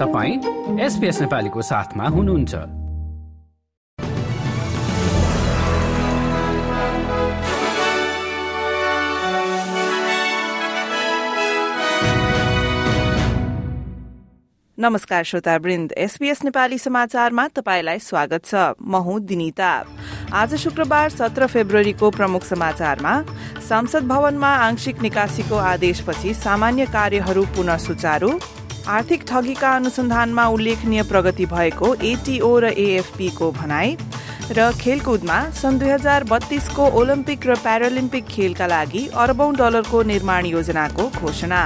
तपाईँ एसपिएस नेपालीको साथमा हुनुहुन्छ। नमस्कार श्रोतावृन्द एसपीएस नेपाली समाचारमा तपाईँलाई स्वागत छ। म हुँ दिनिता। आज शुक्रबार सत्र फेब्रुअरीको प्रमुख समाचारमा संसद भवनमा आंशिक निकासीको आदेशपछि सामान्य कार्यहरू पुनः सुचारू आर्थिक ठगीका अनुसन्धानमा उल्लेखनीय प्रगति भएको एटीओ र एएफपीको भनाई र खेलकुदमा सन् दुई हजार बत्तीसको ओलम्पिक र प्यारालिम्पिक खेलका लागि अरबौं डलरको निर्माण योजनाको घोषणा।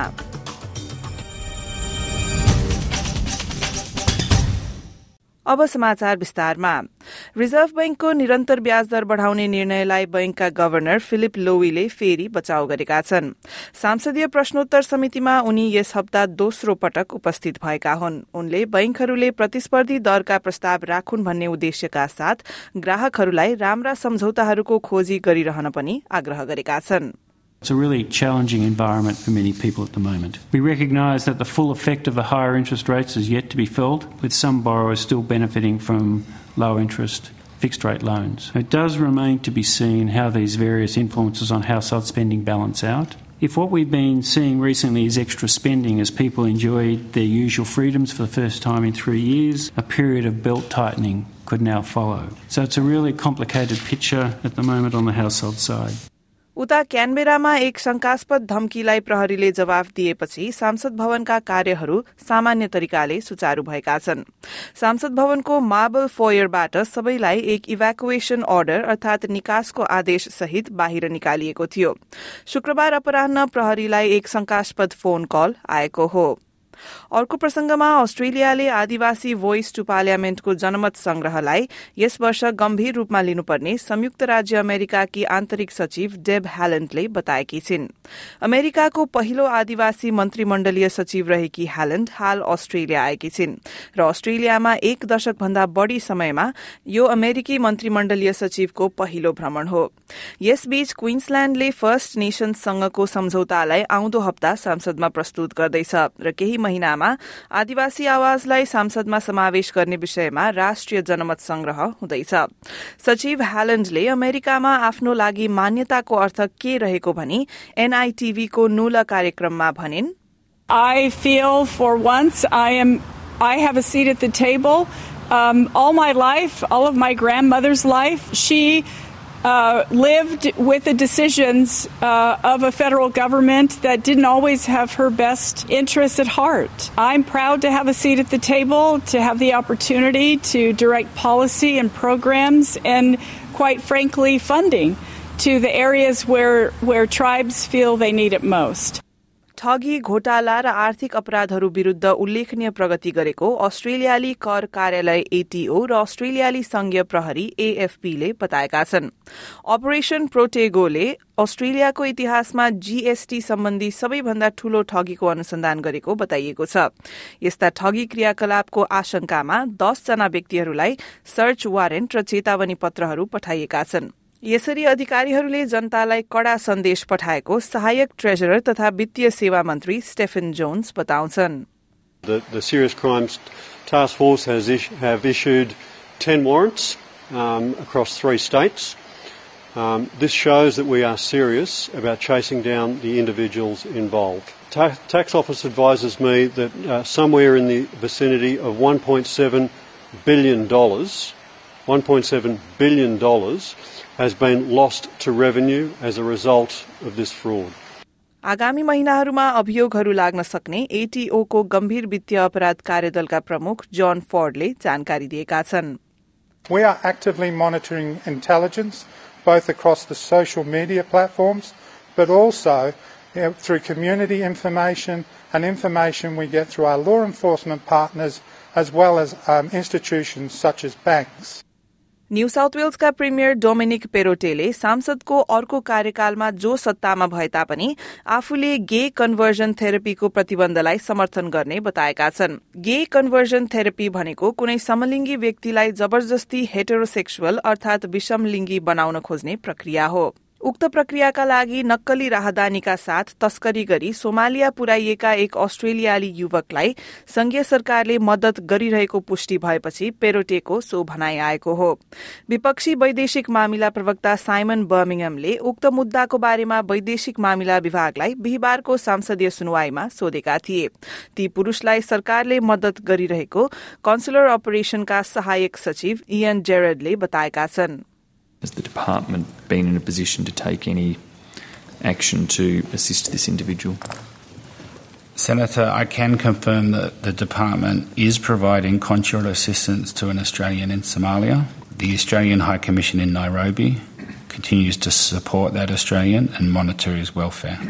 अब समाचार विस्तारमा। रिजर्भ बैंकको निरन्तर ब्याज दर बढ़ाउने निर्णयलाई बैंकका गवर्नर फिलिप लोवीले फेरि बचाउ गरेका छन्। सांसदीय प्रश्नोत्तर समितिमा उनी यस हप्ता दोस्रो पटक उपस्थित भएका हुन्। उनले बैंकहरूले प्रतिस्पर्धी दरका प्रस्ताव राखुन् भन्ने उद्देश्यका साथ ग्राहकहरूलाई राम्रा सम्झौताहरूको खोजी गरिरहन पनि आग्रह गरेका छन्। It's a really challenging environment for many people at the moment. We recognise that the full effect of the higher interest rates is yet to be felt, with some borrowers still benefiting from low interest fixed rate loans. It does remain to be seen how these various influences on household spending balance out. If what we've been seeing recently is extra spending as people enjoyed their usual freedoms for the first time in three years, a period of belt tightening could now follow. So it's a really complicated picture at the moment on the household side. उता क्यानबेरामा एक शंकास्पद धम्कीलाई प्रहरीले जवाफ दिएपछि सांसद भवनका कार्यहरू सामान्य तरिकाले सुचारू भएका छन्। सांसद भवनको मार्बल फोयरबाट सबैलाई एक इभ्याकुएशन अर्डर अर्थात निकासको आदेश सहित बाहिर निकालिएको थियो। शुक्रबार अपराह प्रहरीलाई एक शंकास्पद फोन कल आएको हो। अर्को प्रसंगमा अस्ट्रेलियाले आदिवासी भोइस टू पार्लियामेन्टको जनमत संग्रहलाई यस वर्ष गम्भीर रूपमा लिनुपर्ने संयुक्त राज्य अमेरिकाकी आन्तरिक सचिव डेब ह्यालेन्डले बताएकी छिन्। अमेरिकाको पहिलो आदिवासी मन्त्रीमण्डलीय सचिव रहेकी ह्यालेन्ड हाल अस्ट्रेलिया आएकी छिन् र अस्ट्रेलियामा एक दशक भन्दा बढ़ी समयमा यो अमेरिकी मन्त्रीमण्डलीय सचिवको पहिलो भ्रमण हो। यसबीच क्वीन्सल्याण्डले फर्स्ट नेशनसँगको सम्झौतालाई आउँदो हप्ता संसदमा प्रस्तुत गर्दैछ र केही महिनामा आदिवासी आवाजलाई संसदमा समावेश गर्ने विषयमा राष्ट्रिय जनमत संग्रह हुँदैछ सचिव ह्यालेन्डले अमेरिकामा आफ्नो लागि मान्यताको अर्थ के रहेको भनी एनआईटीभीको नूल कार्यक्रममा भनिन् I feel for once I have a seat at the table. Um, all my life, all of my grandmother's life, she uh, lived with the decisions uh, of a federal government that didn't always have her best interests at heart. I'm proud to have a seat at the table, to have the opportunity to direct policy and programs, and quite frankly, funding to the areas where, where tribes feel they need it most. ठगी घोटाला र आर्थिक अपराधहरू विरूद्ध उल्लेखनीय प्रगति गरेको अस्ट्रेलियाली कर कार्यालय एटीओ र अस्ट्रेलियाली संघीय प्रहरी एएफपीले बताएका छन्। अपरेशन प्रोटेगोले अस्ट्रेलियाको इतिहासमा जीएसटी सम्बन्धी सबैभन्दा ठूलो ठगीको अनुसन्धान गरेको बताइएको छ। यस्ता ठगी क्रियाकलापको आशंकामा दसजना व्यक्तिहरूलाई सर्च वारेन्ट र चेतावनी पत्रहरू पठाइएका छन्। यसरी अधिकारीहरूले जनतालाई कडा सन्देश पठाएको सहायक ट्रेजरर तथा वित्तीय सेवा मन्त्री स्टेफन जोन्स बताउँछन् The, the Serious Crimes Task Force has is, have issued 10 warrants um, across three states. Um, this shows that we are serious about chasing down the individuals involved. Ta- tax Office advises me that uh, somewhere in the vicinity of $1.7 billion, $1.7 billion has been lost to revenue as a result of this fraud. आगामी महिनाहरूमा अभियोगहरू लाग्न सक्ने एटीओको गम्भीर वित्तीय अपराध कार्यदलका प्रमुख जन फोर्डले जानकारी दिएका छन् We are actively monitoring intelligence both across the social media platforms but also you know, through community information and information we get through our law enforcement partners as well as um, institutions such as banks. New South वेल्सका premier Dominic पेरोटेले सांसदको अर्को कार्यकालमा जो सत्तामा भए तापनि आफूले गे conversion थेरापीको प्रतिबन्धलाई समर्थन गर्ने बताएका छन्। गे कन्भर्जन थेरापी भनेको कुनै समलिङ्गी व्यक्तिलाई जबरजस्ती हेटेरोसेक्सुअल अर्थात विषमलिङ्गी बनाउन खोज्ने प्रक्रिया हो। उक्त प्रक्रियाका लागि नक्कली राहदानीका साथ तस्करी गरी सोमालिया पुर्याइएका एक अस्ट्रेलियाली युवकलाई संघीय सरकारले मदत गरिरहेको पुष्टि भएपछि पेरोटेको सो भनाइ आएको हो। विपक्षी वैदेशिक मामिला प्रवक्ता साइमन बर्मिङमले उक्त मुद्दाको बारेमा वैदेशिक मामिला विभागलाई बिहिबारको संसदीय सुनवाईमा सोधेका थिए। ती पुरूषलाई सरकारले मदत गरिरहेको कन्सुलर अपरेशनका सहायक सचिव इयन जेरेडले बताएका छन्। Has the department been in a position to take any action to assist this individual? Senator, I can confirm that the department is providing consular assistance to an Australian in Somalia. The Australian High Commission in Nairobi continues to support that Australian and monitor his welfare.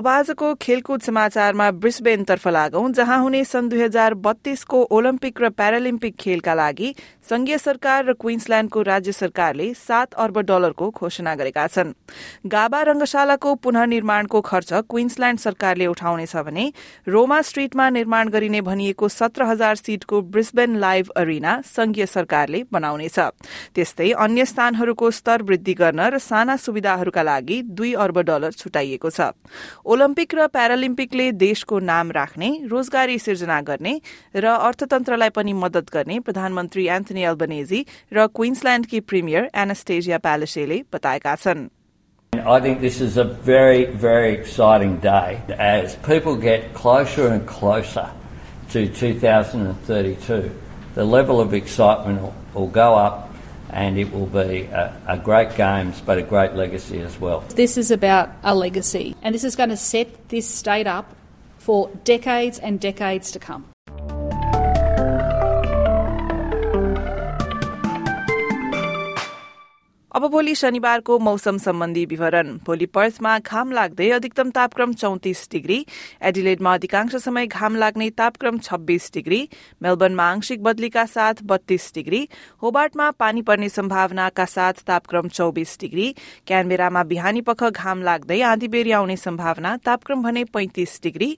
अब आजको खेलकुद समाचारमा ब्रिस्बेनतर्फ लागौं जहाँ हुने सन् दुई हजार बत्तीसको ओलम्पिक र प्यारालिम्पिक खेलका लागि संघीय सरकार र क्वीन्सल्याण्डको राज्य सरकारले सात अर्ब डलरको घोषणा गरेका छन्। गाबा रंगशालाको पुननिर्माणको खर्च क्वीन्सल्याण्ड सरकारले उठाउनेछ भने रोमा स्ट्रीटमा निर्माण गरिने भनिएको सत्र हजार सीटको ब्रिस्बेन लाइभ अरिना संघीय सरकारले बनाउनेछ। त्यस्तै अन्य स्थानहरूको स्तर वृद्धि गर्न र साना सुविधाहरूका लागि दुई अर्ब डलर छुटाइएको छ। ओलम्पिक र प्यारालिम्पिकले देशको नाम राख्ने रोजगारी सिर्जना गर्ने र अर्थतन्त्रलाई पनि मदत गर्ने प्रधानमन्त्री एन्थनी अल्बनेजी र क्वीन्सल्याण्डकी प्रिमियर एनास्टेजिया प्यालेसेले बताएका छन् I think this is a very, very exciting day as people get closer and closer to 2032. The level of excitement will, go up and it will be a, a, great games but a great legacy as well. This is about a legacy and this is going to set this state up for decades and decades to come. अब भोलि शनिबारको मौसम सम्बन्धी विवरण। भोलि पर्थमा घाम लाग्दै अधिकतम तापक्रम चौतिस डिग्री एडिलेडमा अधिकांश समय घाम लाग्ने तापक्रम छब्बीस डिग्री मेलबर्नमा आंशिक बदलीका साथ बत्तीस डिग्री होबार्टमा पानी पर्ने सम्भावनाका साथ तापक्रम चौबिस डिग्री क्यानबेरामा बिहानी पख घाम लाग्दै आँधीबेरी आउने सम्भावना तापक्रम भने पैंतिस डिग्री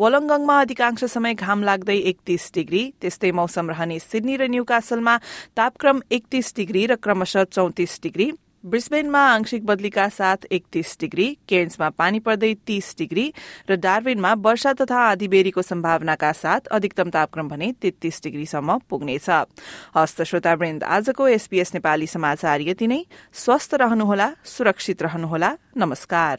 वलङ्गङमा अधिकांश समय घाम लाग्दै एकतीस डिग्री त्यस्तै मौसम रहने सिडनी र न्यूकासलमा तापक्रम एकतीस डिग्री र क्रमशः चौतिस डिग्री। ब्रिस्बेनमा आंशिक बदलीका साथ एकतीस डिग्री केन्समा पानी पर्दै तीस डिग्री र डार्विनमा वर्षा तथा आधीबेरीको सम्भावनाका साथ अधिकतम तापक्रम भने तेत्तीस डिग्रीसम्म पुग्नेछ। हस्त श्रोतावृन्द आजको एसपीएस नेपाली समाचार यति नै। स्वस्थ रहनुहोला सुरक्षित रहनुहोला। नमस्कार।